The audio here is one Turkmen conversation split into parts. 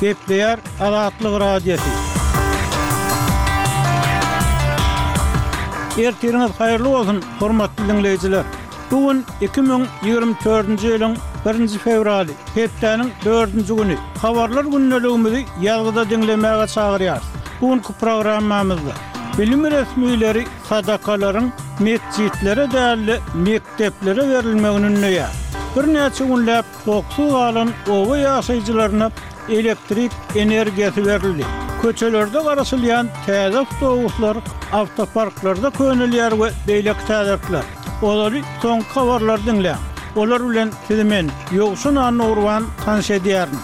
Gepleýär Azatlyk Radiosy. Ertiriňiz haýyrly bolsun, hormatly diňleýjiler! Bu gün iki müň ýigrimi dördünji ýylyň birinji fewraly, hepdäniň dördünji güni. Habarlar gündeligimizi ýazgyda diňlemäge çagyrýarys. Bu günki programmamyzda, Bilim resmileri Sadakalaryň metjitlere däl-de, mekdeplere berilmegini ündeýär. Birnäçe günläp toksuz galan oba ýaşaýjylaryna elektrik energiýasy berildi. Köçelerde garaşylýan täze awtobuslar awtoparklarda könelýär we beýleki täzelikler. Olary soňky habarlary diňläň. Olar bilen sizi men, Ýowşan Annagurban, tanyş edýärin.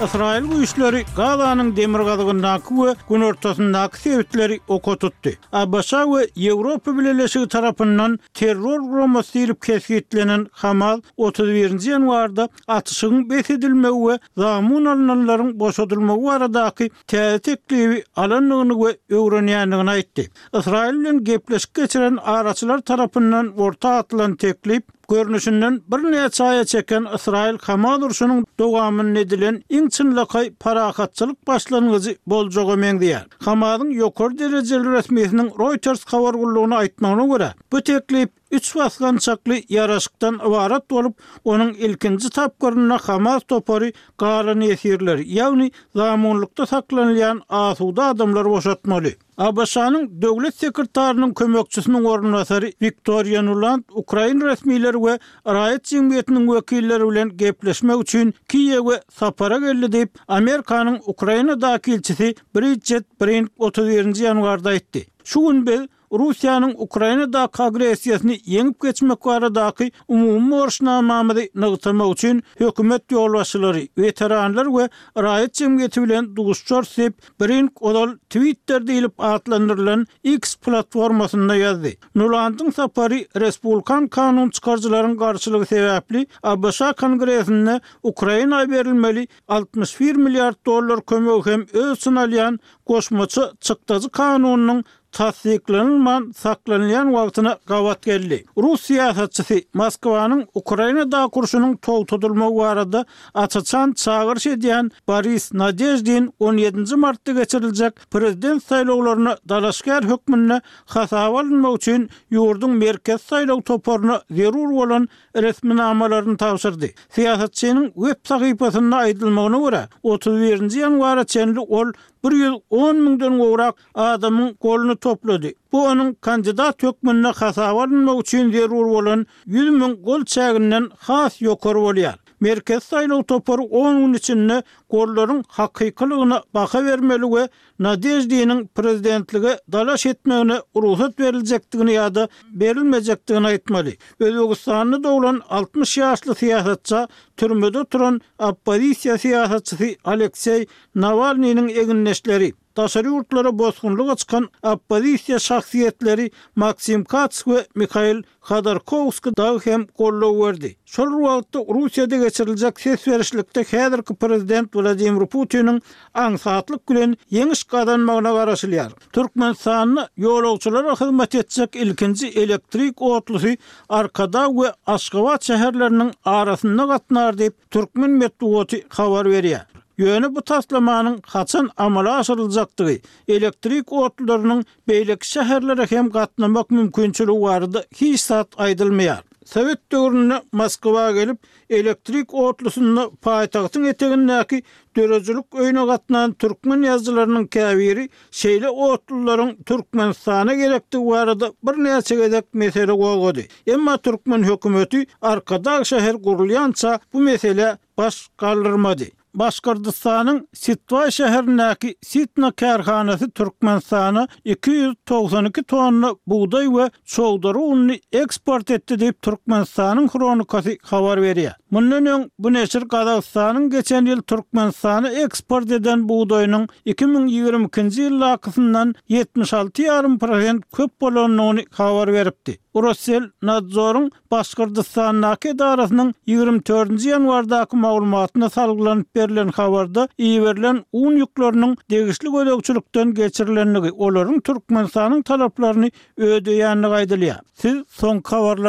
Ysraýyl güýçleri Gazanyň demirgazygyndaky we günortasyndaky sebitleri oka tutdy. ABŞ-a we Ýewropa Bileleşigi tarapyndan terror guramasy diýlip kesgitlenen Hamas otuz birinji ýanwarda atyşygyň bes edilmegi we zamun alnanlaryň boşadylmagy baradaky täze teklibi alandygyny we öwrenýändigini aýtdy. Ysraýyl bilen gepleşik geçiren araçylar tarapyndan orta atylan teklip, görnüşinden, birnäçe aýa çeken Ysraýyl-Hamas urşunyň dowamynda edilen iň çynlakaý parahatçylyk başlangyjy boljaga meňzeýär. Hamasyň ýokary derejeli resmisiniň Reuters habar gullugyna aýtmagyna görä, bu teklip üç basgançakly ýaraşykdan ybarat bolup, onuň ilkinji tapgyrynda Hamas topary galan ýesirleri, ýagny zamunlykda saklanylýan asuda adamlary boşatmaly. ABŞ-nyň Döwlet sekretarynyň kömekçisiniň orunbasary Wiktoriýa Nuland ukrain resmileri we raýat jemgyýetiniň wekilleri bilen gepleşmek üçin Kiýewe sapara geldi diýip, Amerikanyň Ukrainadaky ilçisi Bridjet Brink otuz birinji ýanwarda aýtdy. Şu gün biz Russiýanyň Ukrainadaky agressiýasyny ýeňip geçmek baradaky umumy borçnamamyzy nygtamak üçin hökümet ýolbaşçylary, weteranlar we raýat jemgyýeti bilen duşuşarys diýip, Brink ozal Twitter diýlip atlandyrylan X platformasynda ýazdy. Nulandyň sapary respublikan kanun çykaryjylaryň garşylygy sebäpli ABŞ Kongresinde Ukraina berilmeli altmyş bir milliard dollar kömegi hem öz çyn alýan goşmaça çykdajy kanunynyň tassyklanylman saklanylýan wagtyna gabat geldi. Rus syýasatçysy Moskwanyň Ukrainadaky urşunyň togtadylmagy barada aç-açan çagyryş edýän Boris Nadeždin on ýedinji martda geçiriljek prezident saýlawlaryna dalaşgär hökmünde hasaba alynmak üçin ýurduň Merkezi saýlaw toparyna zerur bolan resminamalaryny tabşyrdy. Syýasatçynyň web sahypasynda aýdylmagyna görä, otuz birinji ýanwara çenli ol bir ýüz on müňden gowrak adamyň goluny toplady. Bu onuň kandidat hökmünde hasaba alynmagy üçin zerur bolan ýüz müň gol çäginden has ýokary bolýar. Merkezi saýlaw topary on gün içinde gollaryň hakykylygyna baha bermeli we Nadeždiniň prezidentlige dalaş etmegine rugsat beriljekdigini ýa-da berilmejekdigini aýtmaly. Özbegistanda doglan altmyş ýaşly syýasatça türmede oturan oppozisiýa syýasatçysy Alekseý Nawalnynyň egindeşleri, Daşary ýurtlara bosgunlyga çykan oppozisiýa şahsyýetleri Maksim Kats we Mihail Hodorkowski dagy hem goldaw berdi. Şol bir wagtda, Russiýada geçiriljek ses berişlikde häzirki prezident Wladimir Putiniň aňsatlyk bilen ýeňiş gazanmagyna garaşylýar. Türkmenistanda ýolagçylara hyzmat etjek ilkinji elektrik otlusy Arkadag we Aşgabat şäherleriniň arasynda gatnar diýip, Türkmen metbugaty habar berýär. Ýöne bu taslamanyň haçan amala aşyryljakdygy, elektrik otlylarynyň beýleki şäherlere hem gatnamak mümkinçiligi barada hiç zat aýdylmaýar. Sowet döwründe Moskwa gelip, elektrik otlusynda paýtagtyň etegindäki döredijilik öýüne gatnan türkmen ýazyjylarynyň käbiri Şeýle otlularyň Türkmenistana gerekdigi barada birnäçe gezek mesele gozgady. Emma türkmen hökümeti Arkadag şäher gurulýança bu meselä baş galdyrmady. Başgyrdystanyň Sitwaý şäherindäki Sitna kärhanasy Türkmenistana iki ýüz togsan iki tonna bugdaý we çowdary ununy eksport etdi diýip, Türkmenistanyň Hronikasy habar berýär. Mundan öň, bu neşir Gazagystanyň geçen ýyl Türkmenistana eksport eden bugdaýynyň iki müň ýigrimi ikinji ýyldakysyndan ýetmiş alty ýarym prosent köp bolandygyny habar beripdi. Rosselnadzoryň Başgyrdystandaky edarasynyň ýigrimi dördünji ýanwardaky maglumatyna salgylanyp berlen habarda iberilen un ýükleriniň degişli gözegçilikden geçirilendigi, olaryň Türkmenistanyň talaplaryny ödeýändigi aýdylýar. Siz soňky habarlary